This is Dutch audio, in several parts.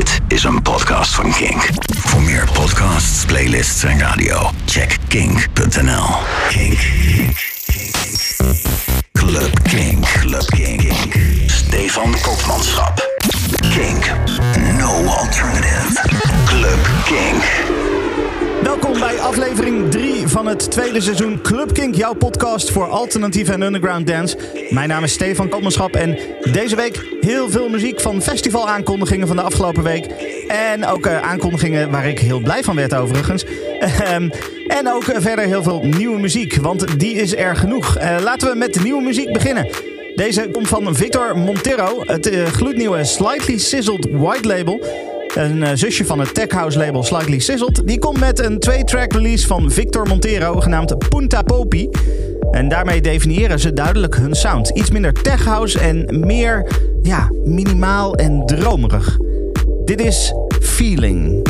Dit is een podcast van Kink. Voor meer podcasts, playlists en radio, check kink.nl. Kink. Club Kink. Club Kink. Stefan Koopmanschap. Kink. No alternative. Club Kink. Welkom bij aflevering 3 van het tweede seizoen Club Kink, jouw podcast voor alternatieve en underground dance. Mijn naam is Stefan Koopmanschap en deze week heel veel muziek van festivalaankondigingen van de afgelopen week. En ook eh, aankondigingen waar ik heel blij van werd overigens. Ehm, en ook eh, verder heel veel nieuwe muziek, want die is er genoeg. Eh, laten we met de nieuwe muziek beginnen. Deze komt van Victor Montero, het gloednieuwe Slightly Sizzled White Label. Een eh, zusje van het tech house label Slightly Sizzled. Die komt met een twee-track release van Victor Montero genaamd Punta Popi. En daarmee definiëren ze duidelijk hun sound. Iets minder tech house en meer ja, minimaal en dromerig. Dit is Feeling.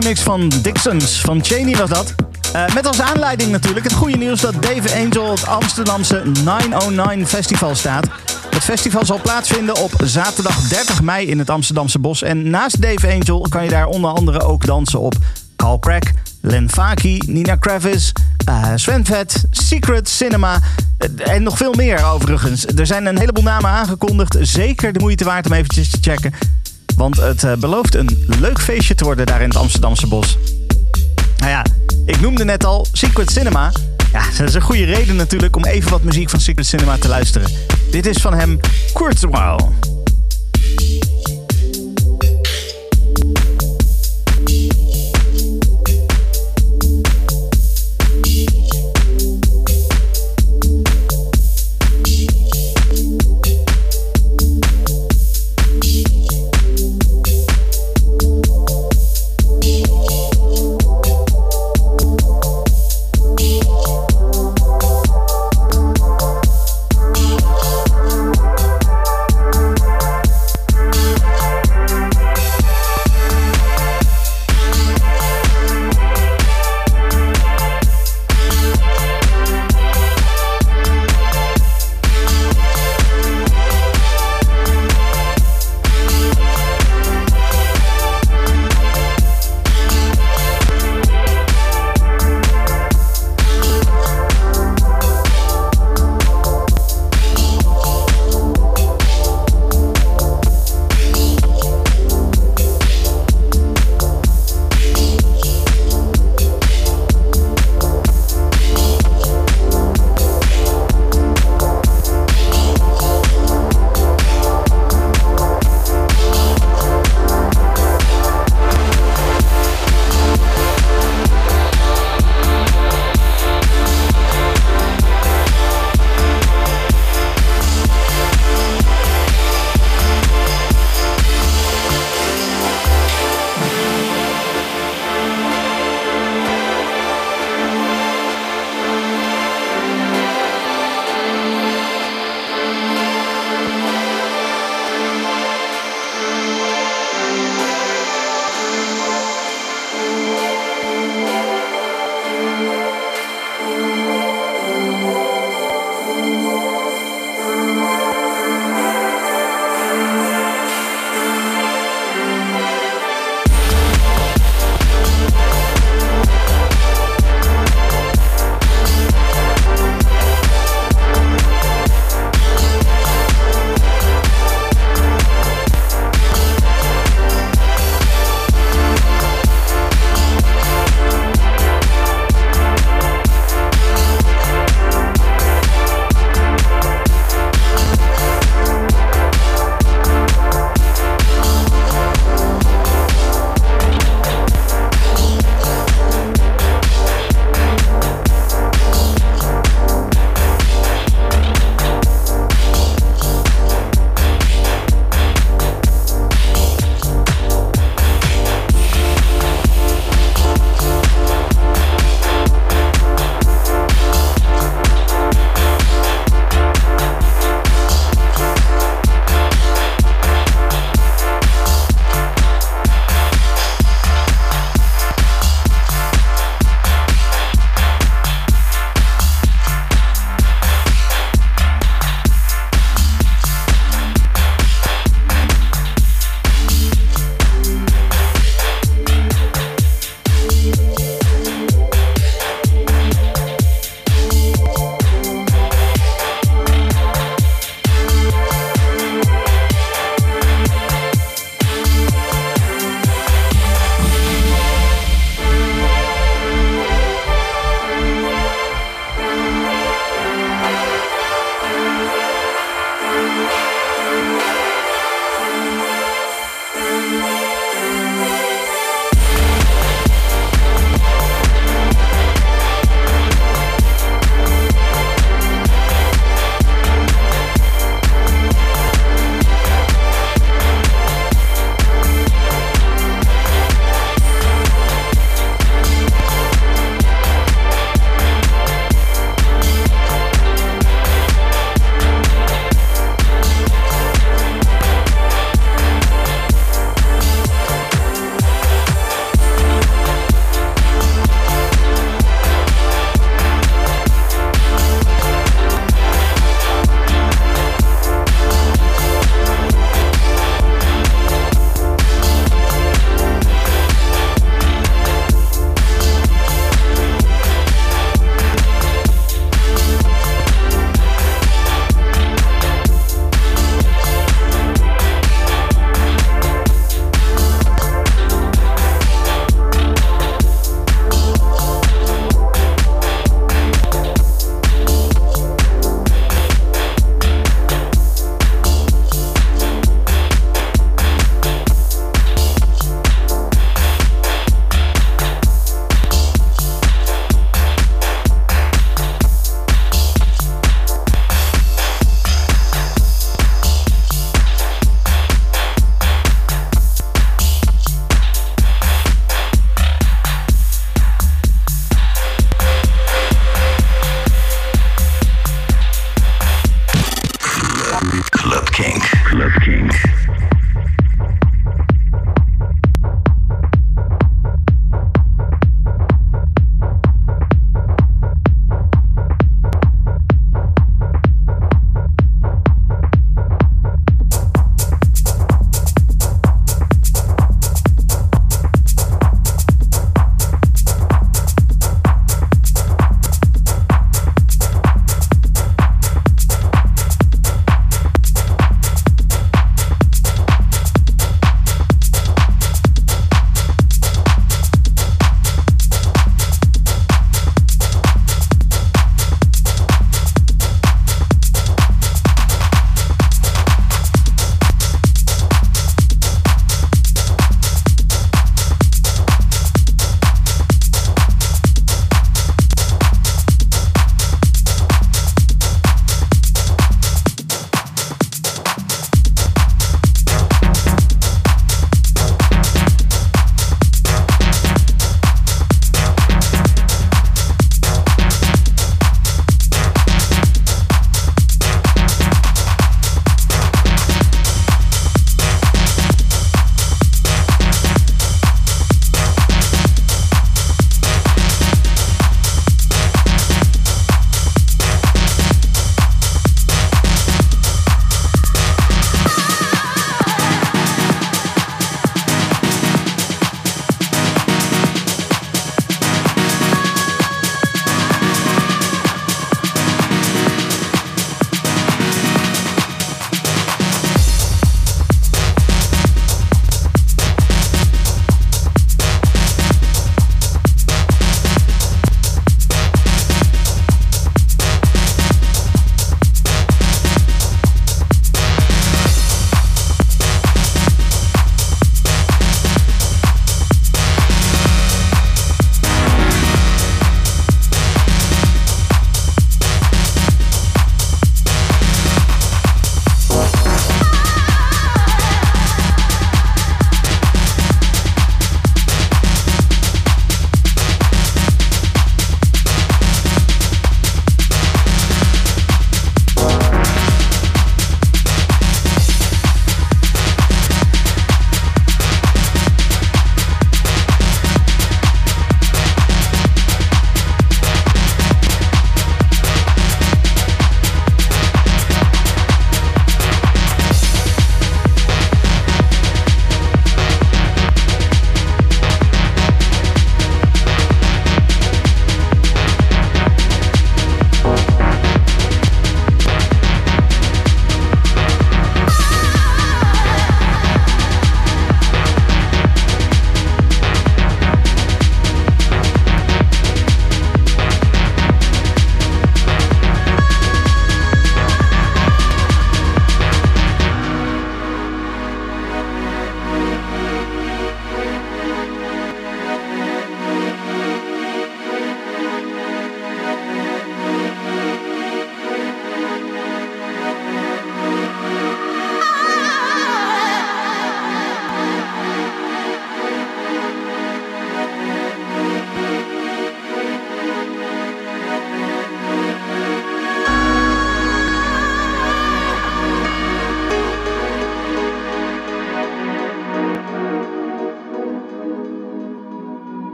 Remix van Dixons van Cheney was dat. Uh, met als aanleiding natuurlijk het goede nieuws dat Dave Angel het Amsterdamse 909 Festival staat. Het festival zal plaatsvinden op zaterdag 30 mei in het Amsterdamse Bos. En naast Dave Angel kan je daar onder andere ook dansen op Carl Crack, Len Faki, Nina Kravis, uh, Sven Vet, Secret Cinema uh, en nog veel meer overigens. Er zijn een heleboel namen aangekondigd. Zeker de moeite waard om eventjes te checken. Want het uh, belooft een leuk feestje te worden daar in het Amsterdamse bos. Nou ja, ik noemde net al Secret Cinema. Ja, dat is een goede reden natuurlijk om even wat muziek van Secret Cinema te luisteren. Dit is van hem Kurzweil.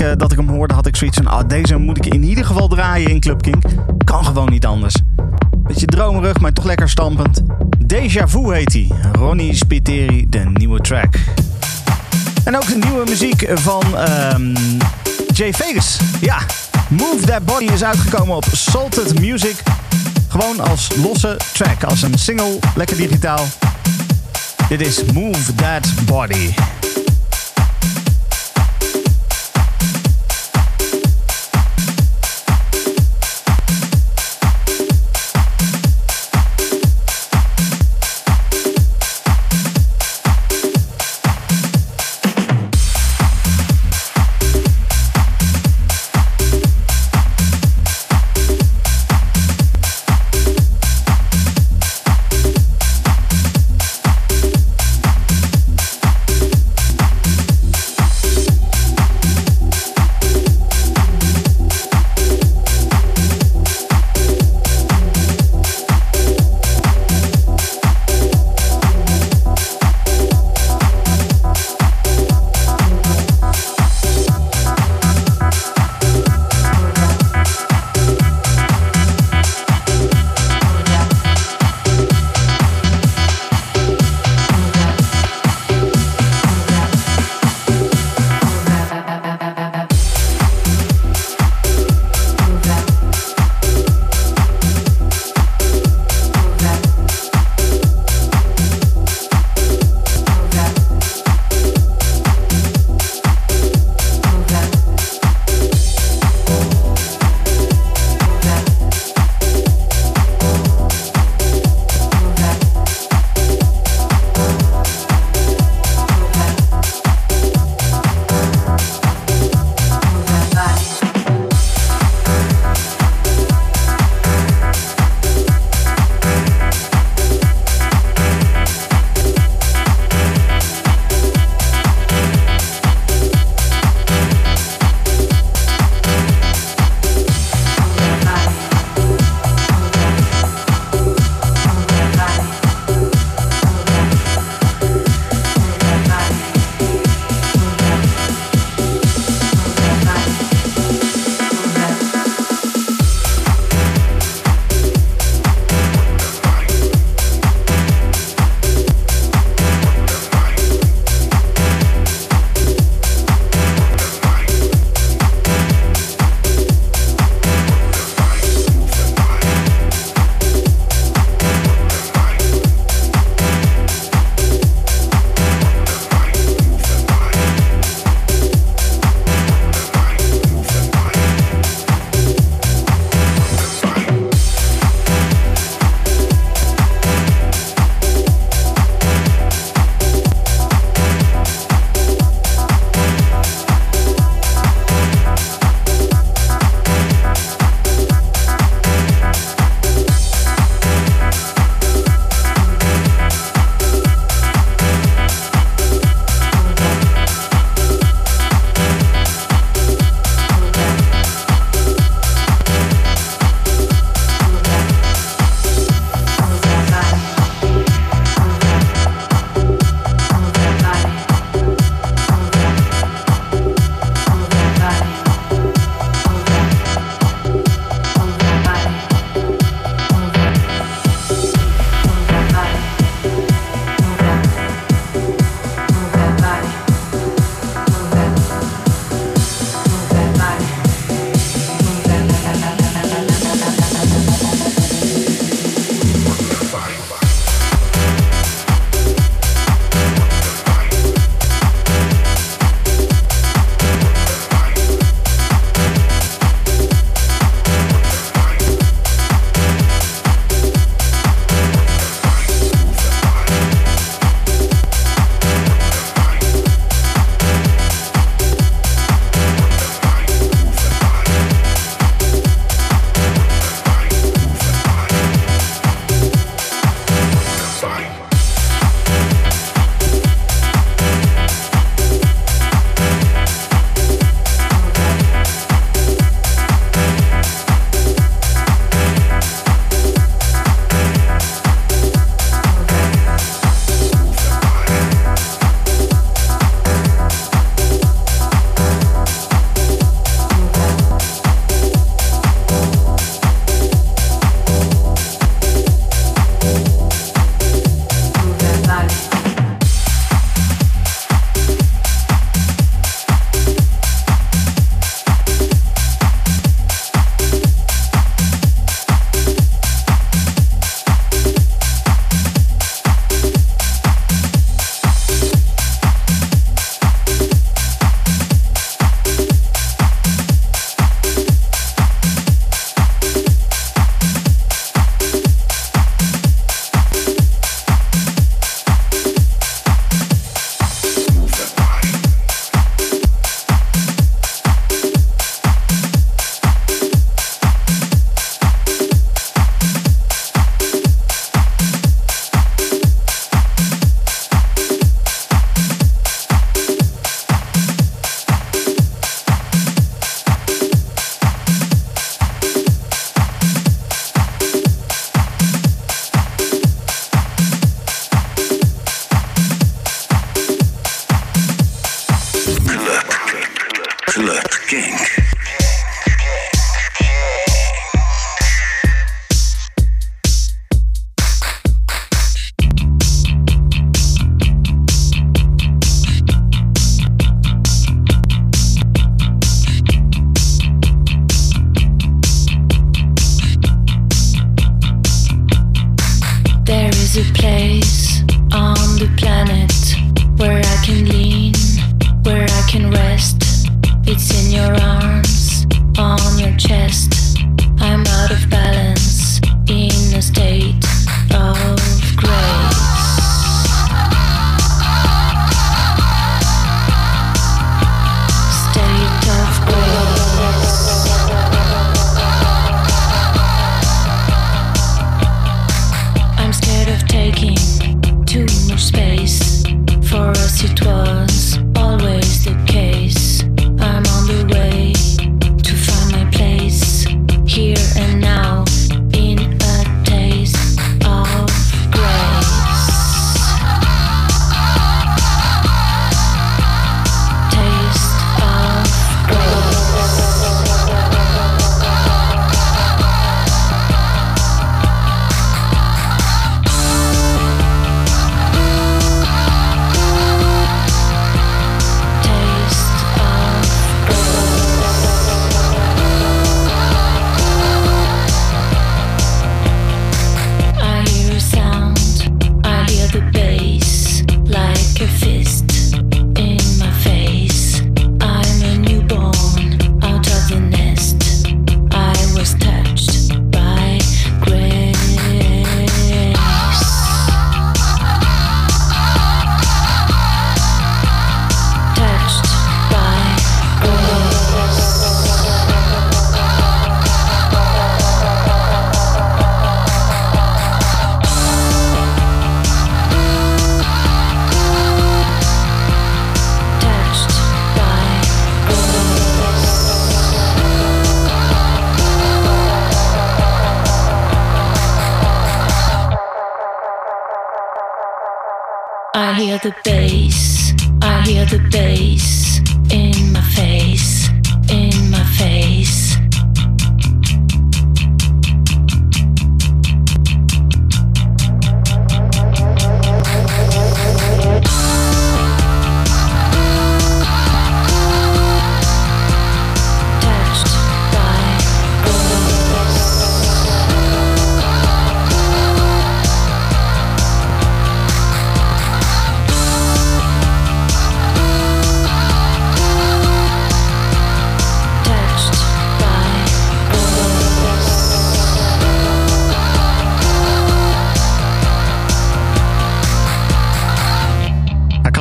Uh, dat ik hem hoorde, had ik zoiets van... Ah, deze moet ik in ieder geval draaien in Club King. Kan gewoon niet anders. Beetje dromerig, maar toch lekker stampend. Deja Vu heet hij. Ronnie Spiteri, de nieuwe track. En ook de nieuwe muziek van um, Jay Vegas. Ja, Move That Body is uitgekomen op Salted Music. Gewoon als losse track, als een single, lekker digitaal. Dit is Move That Body. Hear the bass, I hear the bass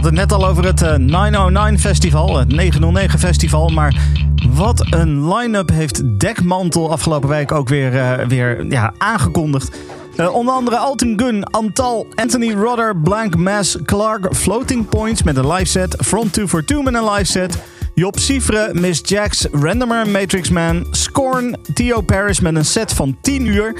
het net al over het eh, 909 Festival, het 909 Festival. Maar wat een line-up heeft Dekmantel afgelopen week ook weer, eh, weer ja, aangekondigd. Eh, onder andere Alton Gun, Antal, Anthony Rodder, Blank Mass, Clark, Floating Points met een live set, Front 2 for 2 met een live set, Job Cifre, Miss Jax, Randomer, Matrix Man, Scorn, Theo Paris met een set van 10 uur.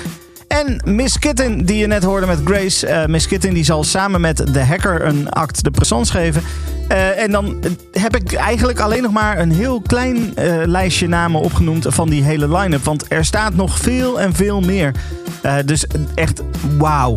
En Miss Kitten, die je net hoorde met Grace. Eh, Miss Kitten die zal samen met de hacker een act de présence geven. Eh, en dan heb ik eigenlijk alleen nog maar een heel klein eh, lijstje namen opgenoemd van die hele line-up. Want er staat nog veel en veel meer. Dus echt wauw.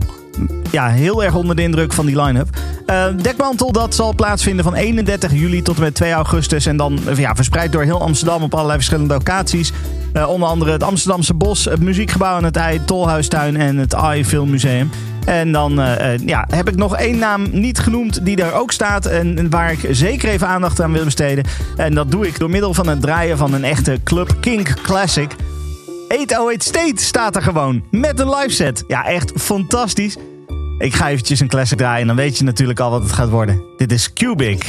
Ja, heel erg onder de indruk van die line-up. Eh, Dekmantel, dat zal plaatsvinden van 31 juli tot en met 2 augustus. En dan eh, ja, verspreid door heel Amsterdam op allerlei verschillende locaties. Eh, onder andere het Amsterdamse Bos, het Muziekgebouw aan het IJ, Tolhuistuin en het AI Filmmuseum. En dan ja, heb ik nog één naam niet genoemd die daar ook staat. En waar ik zeker even aandacht aan wil besteden. En dat doe ik door middel van het draaien van een echte Club Kink Classic. 808 State staat er gewoon. Met een live set. Ja, echt fantastisch. Ik ga eventjes een classic draaien en dan weet je natuurlijk al wat het gaat worden. Dit is Cubic.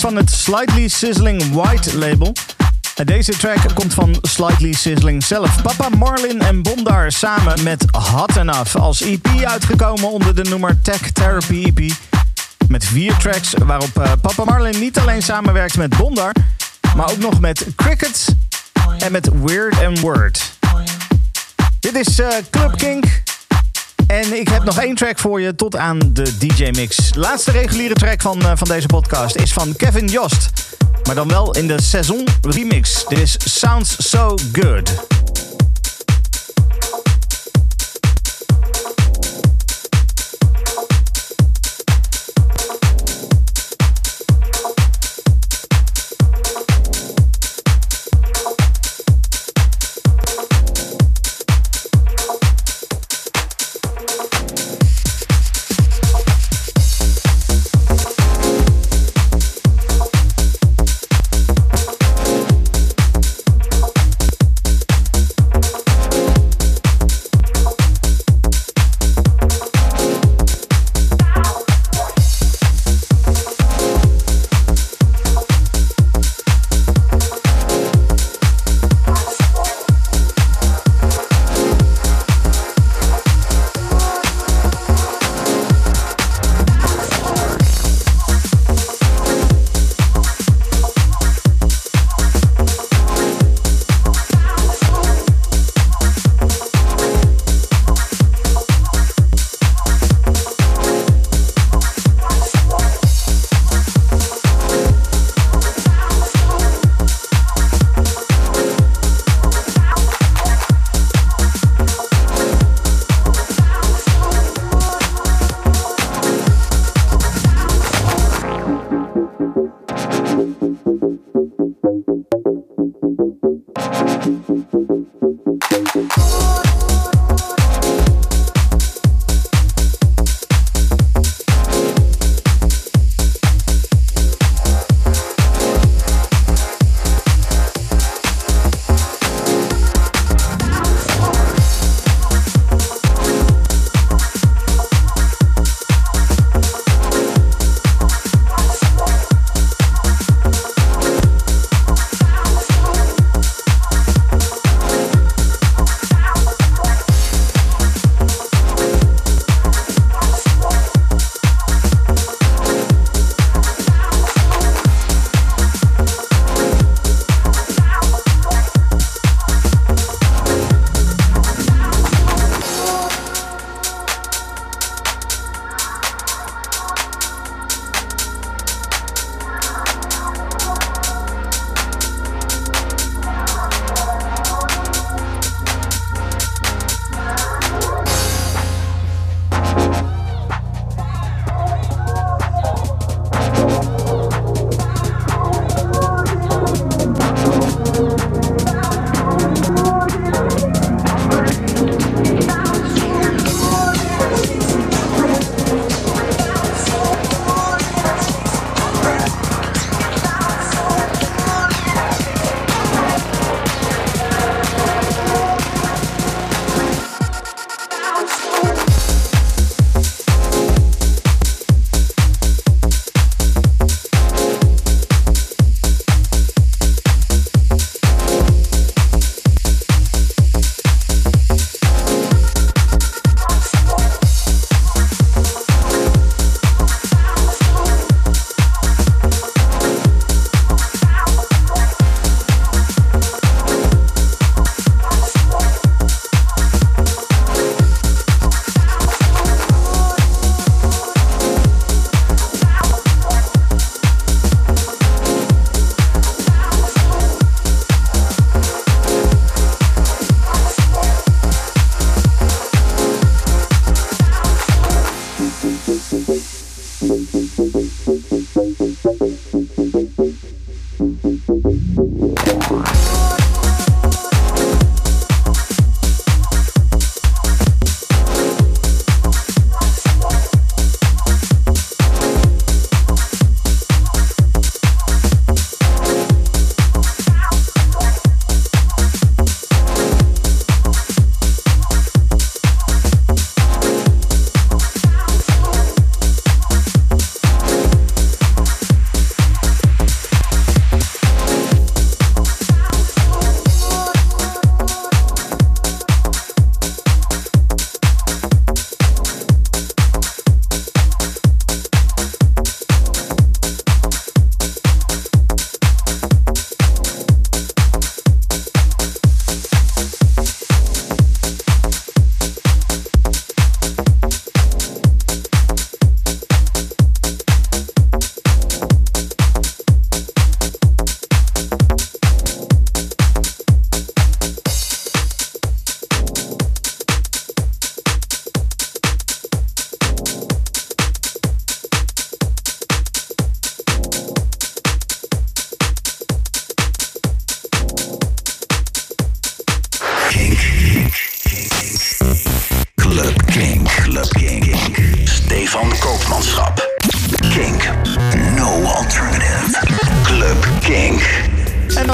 Van het Slightly Sizzling White label. Deze track komt van Slightly Sizzling zelf. Papa Marlin en Bondar samen met Hot Enough als EP uitgekomen onder de noemer Tech Therapy EP. Met vier tracks waarop eh, Papa Marlin niet alleen samenwerkt met Bondar, maar ook nog met Cricket en met Weird and Word. Dit is eh, Club Kink. En ik heb nog één track voor je tot aan de DJ-mix. Laatste reguliere track van, eh, van deze podcast is van Kevin Jost. Maar dan wel in de Saison remix. Dit is Sounds So Good.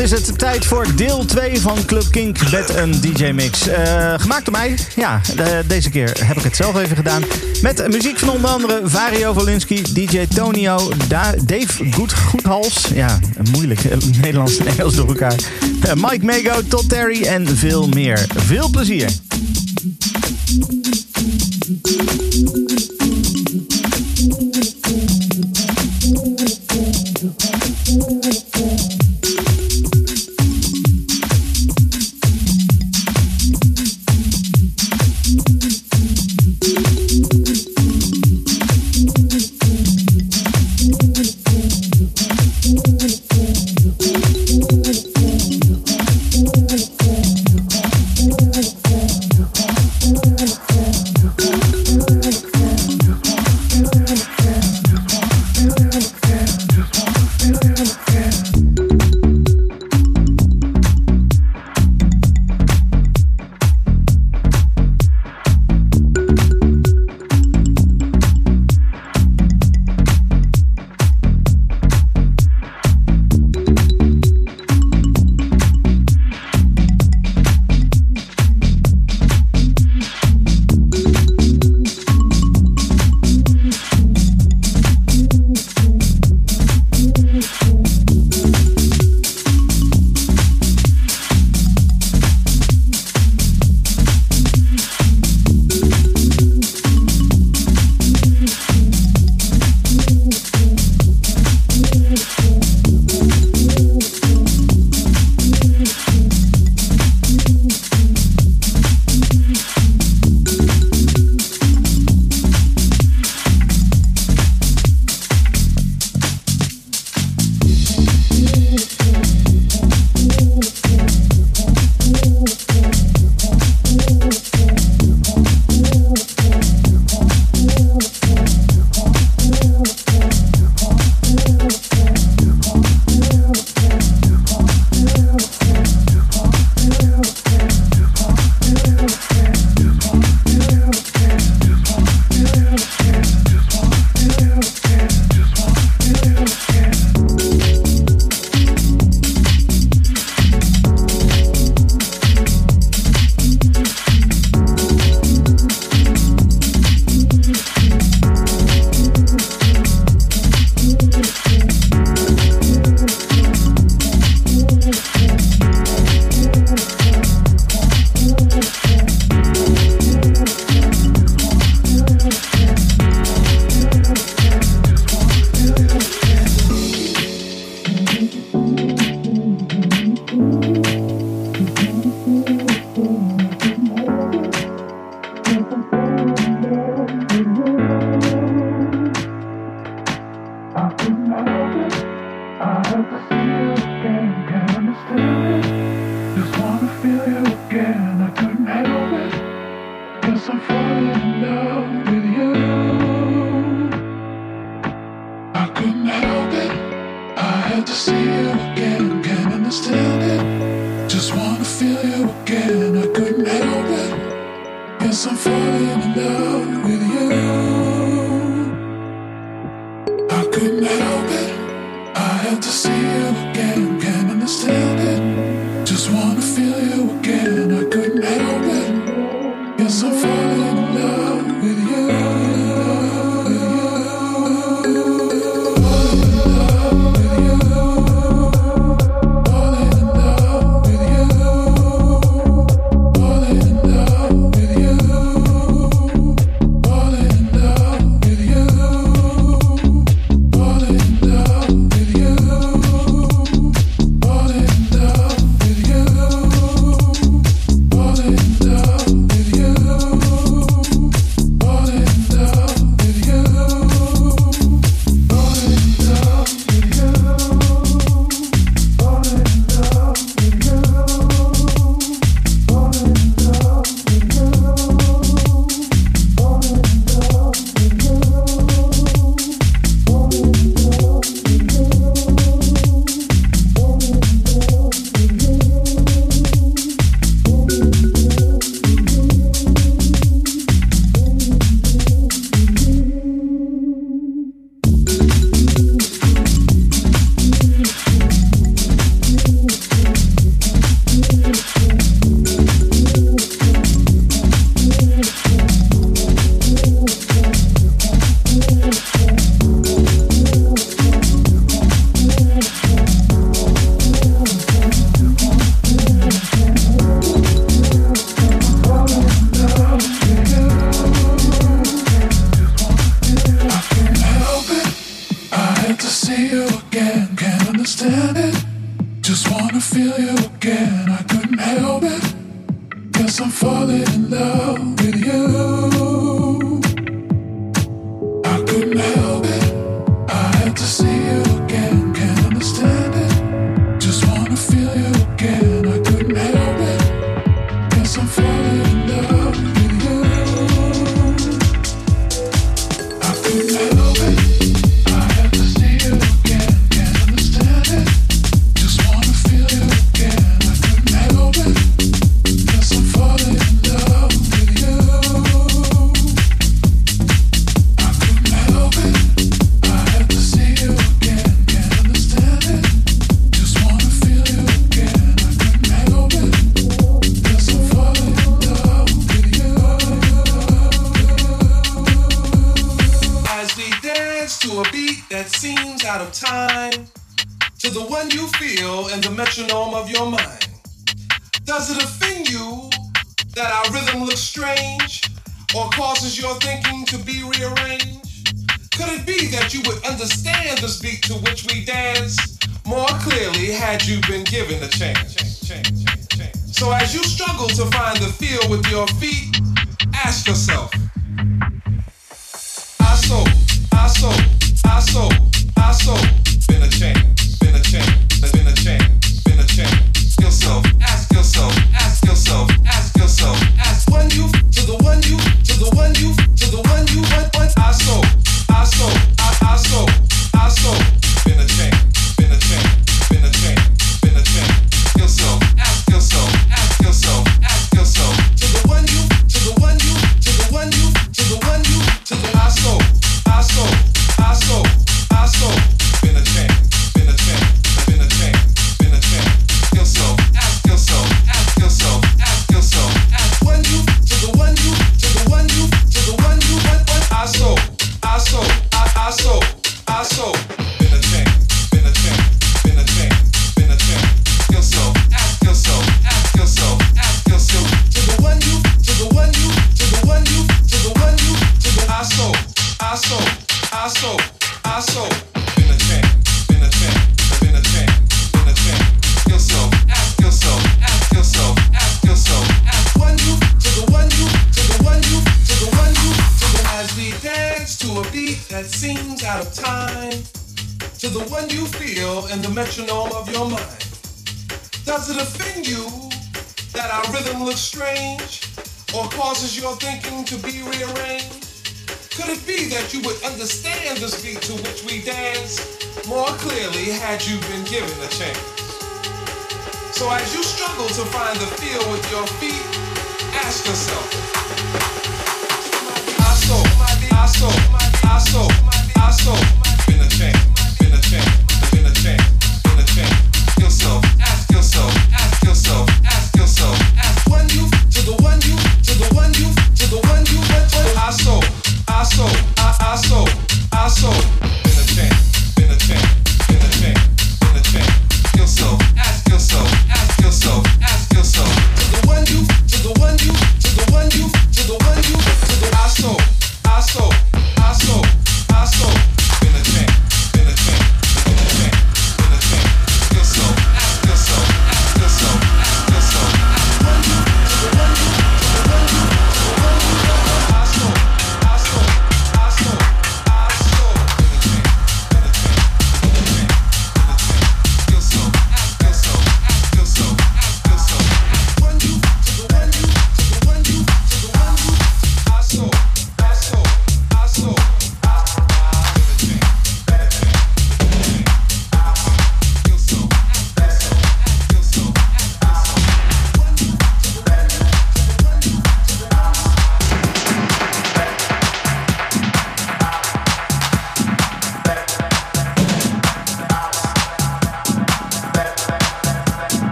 Is het tijd voor deel 2 van Club Kink met een DJ-mix. Eh, gemaakt door mij. Ja, de- deze keer heb ik het zelf even gedaan. Met muziek van onder andere Vario Volinski, DJ Tonio, Da- Dave Goed, Goedhals. Ja, moeilijk. eh, Nederlands en Engels door elkaar. Eh, Mike Mago, Todd Terry en veel meer. Veel plezier. to see you again. Can I still?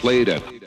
Played at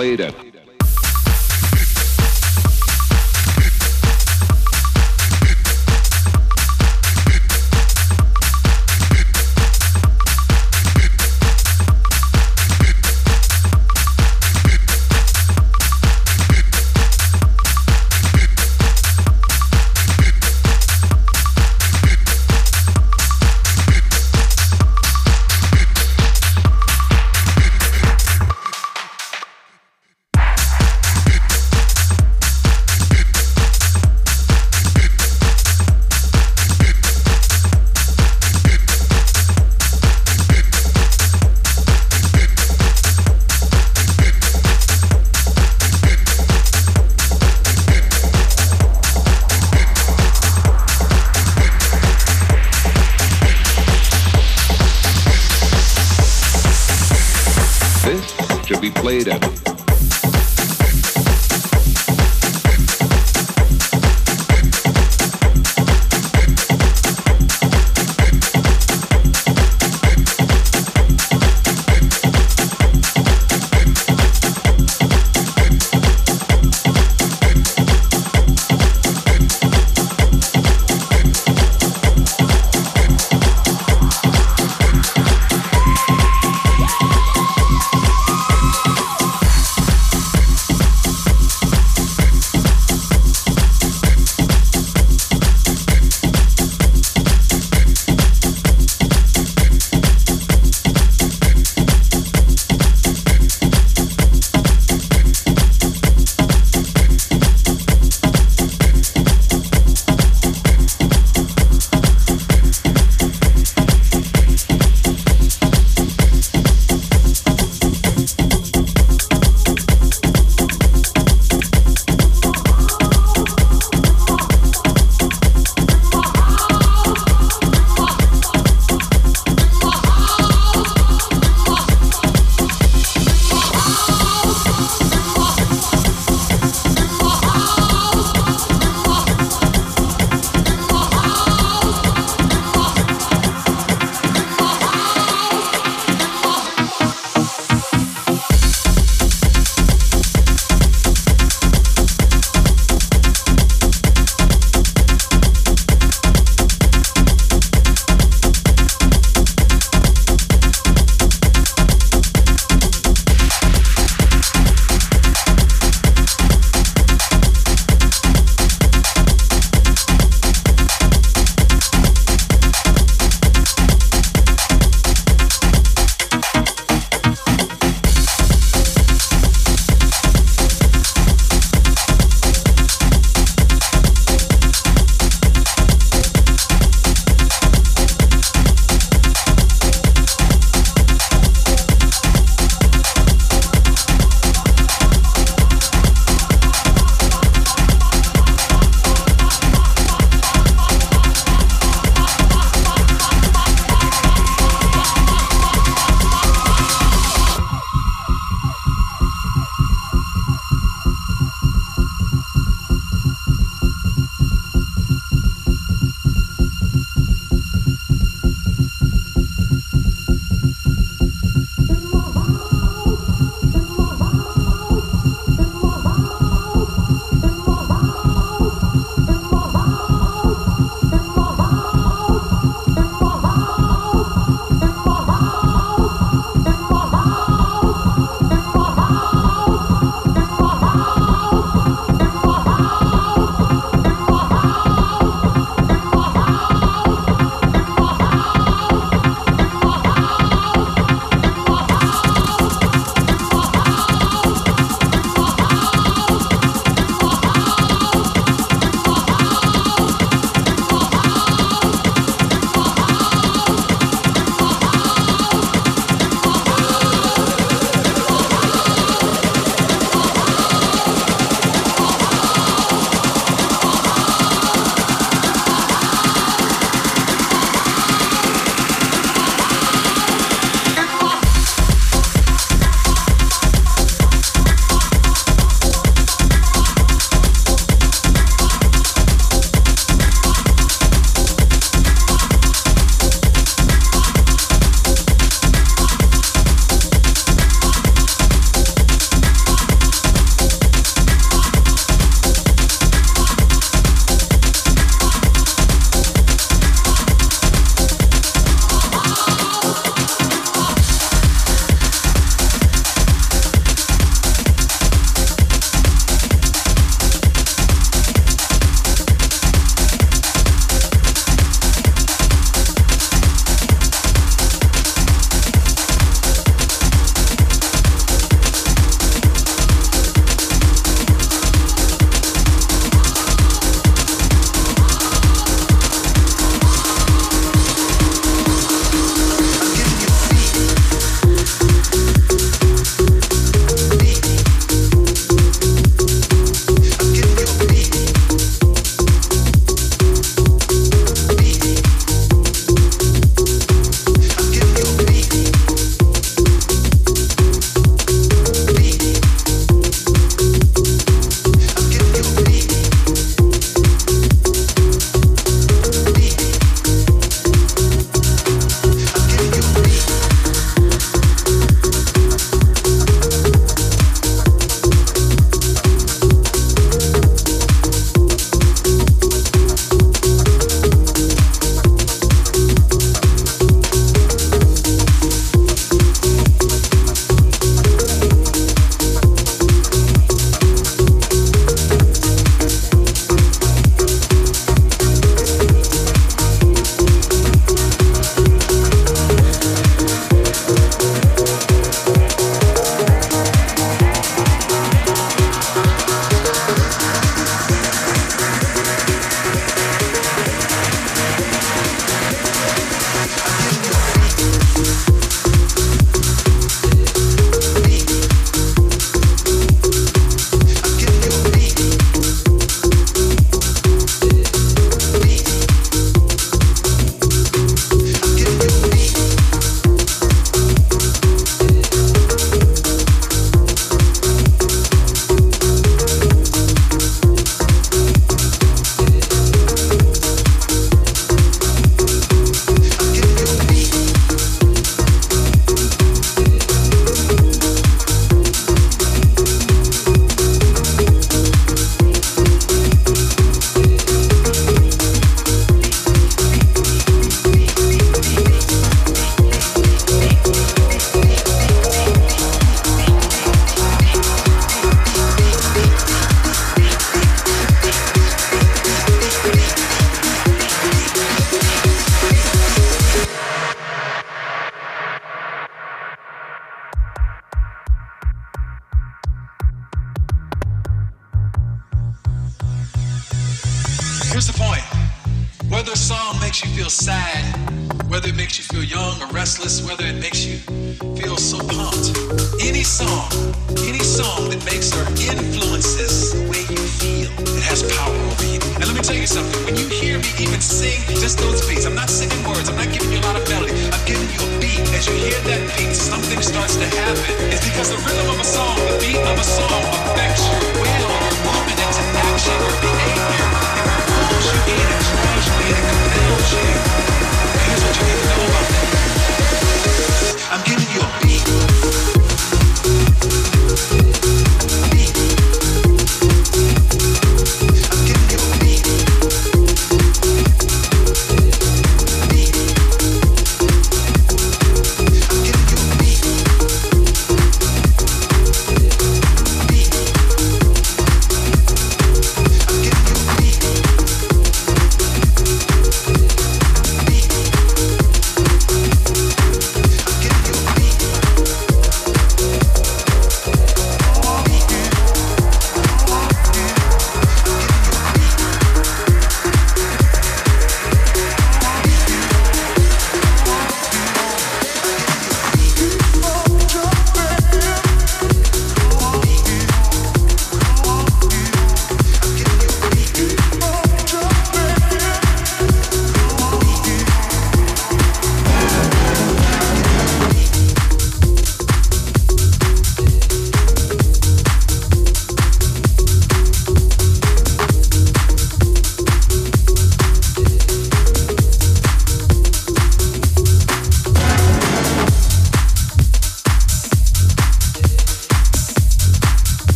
played at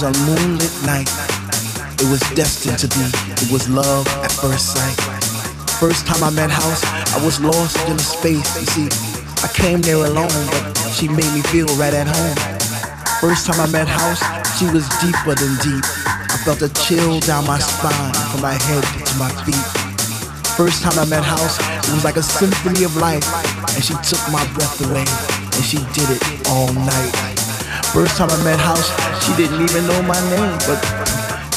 was a moonlit night. It was destined to be. It was love at first sight. First time I met House, I was lost in a space. You see, I came there alone, but she made me feel right at home. First time I met House, she was deeper than deep. I felt a chill down my spine, from my head to my feet. First time I met House, it was like a symphony of life, and she took my breath away, and she did it all night. First time I met House, she didn't even know my name, but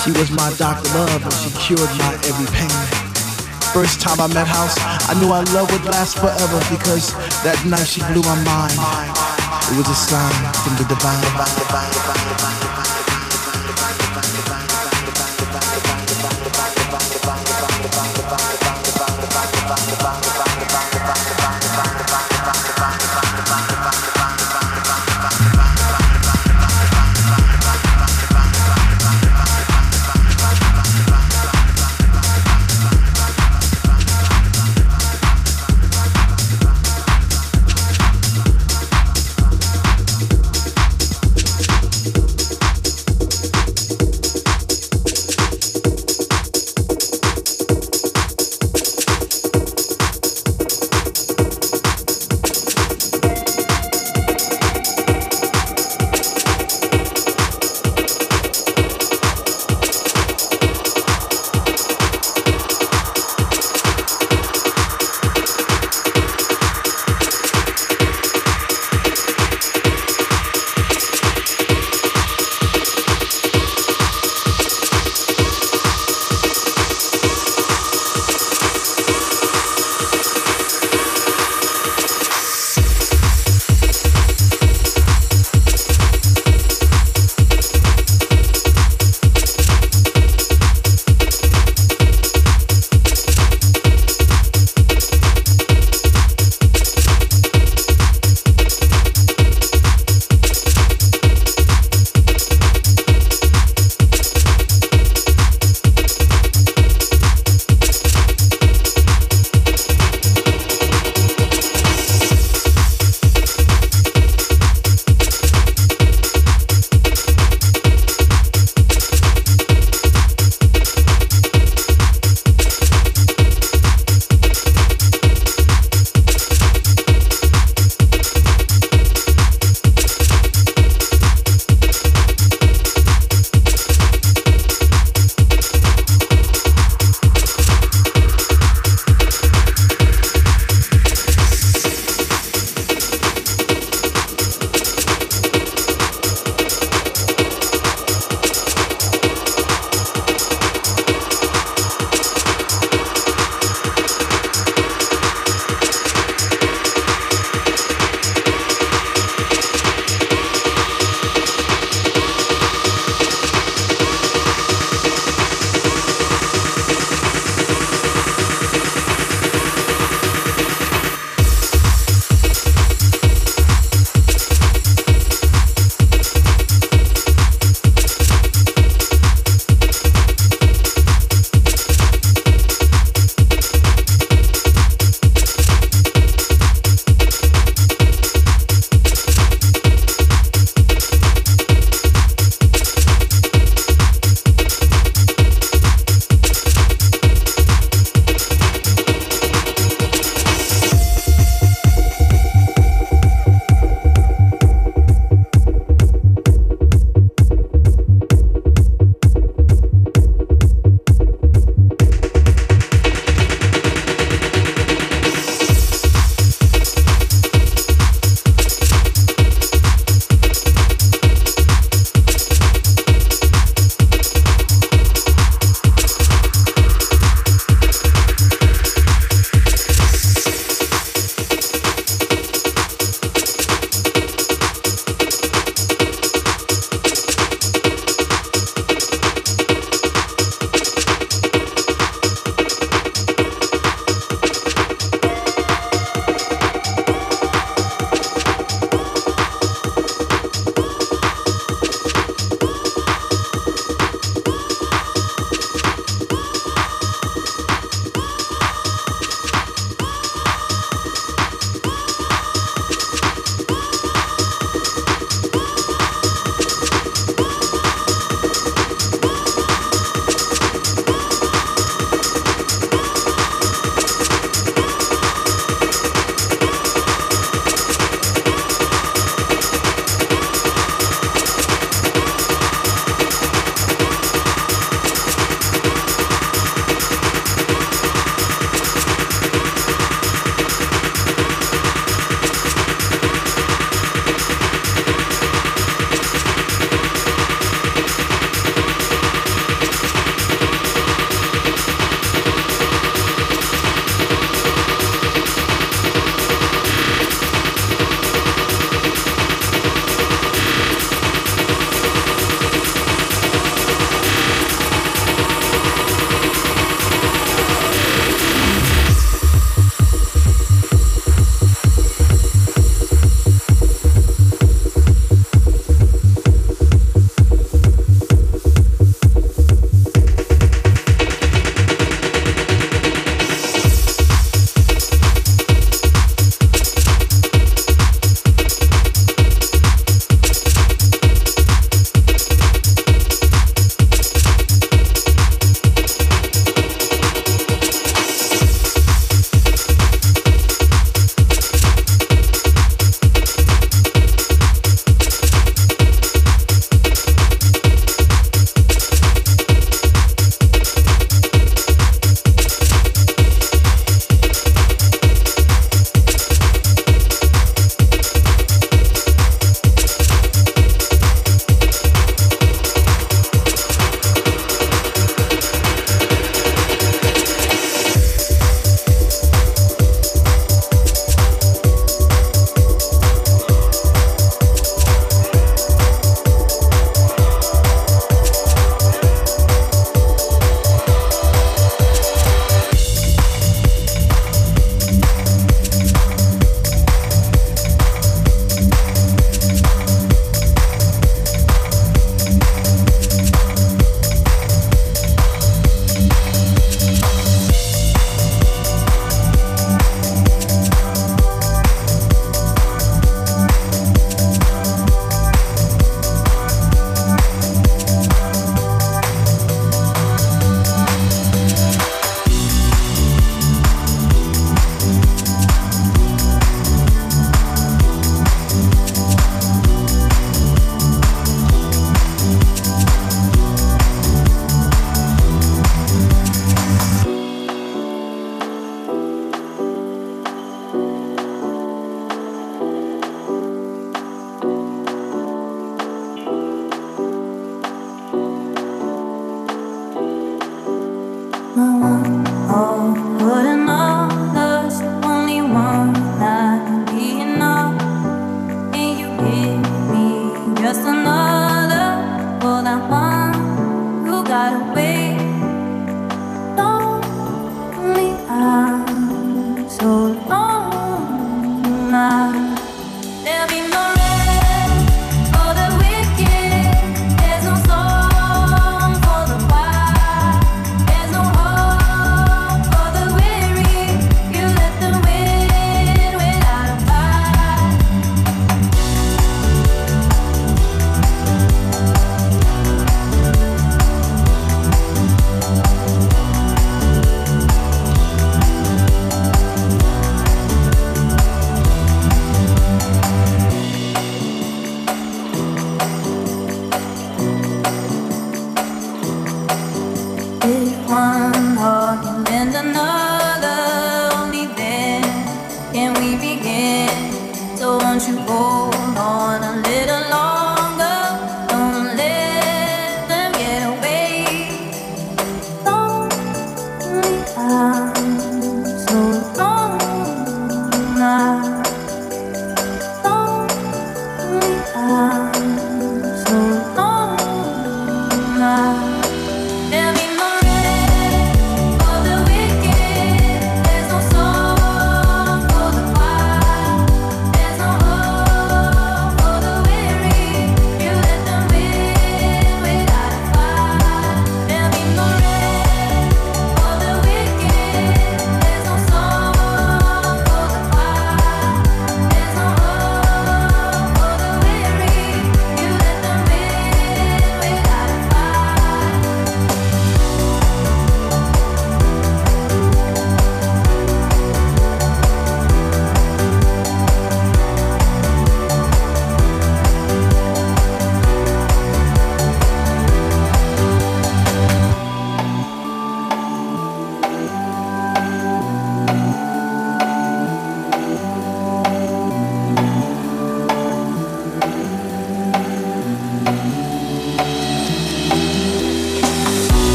she was my doctor love, and she cured my every pain. First time I met House, I knew our love would last forever because that night she blew my mind. It was a sign from the divine.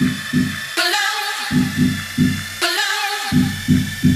Alone. Alone.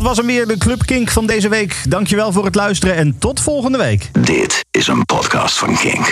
Dat was hem weer, de Club Kink van deze week. Dankjewel voor het luisteren en tot volgende week. Dit is een podcast van Kink.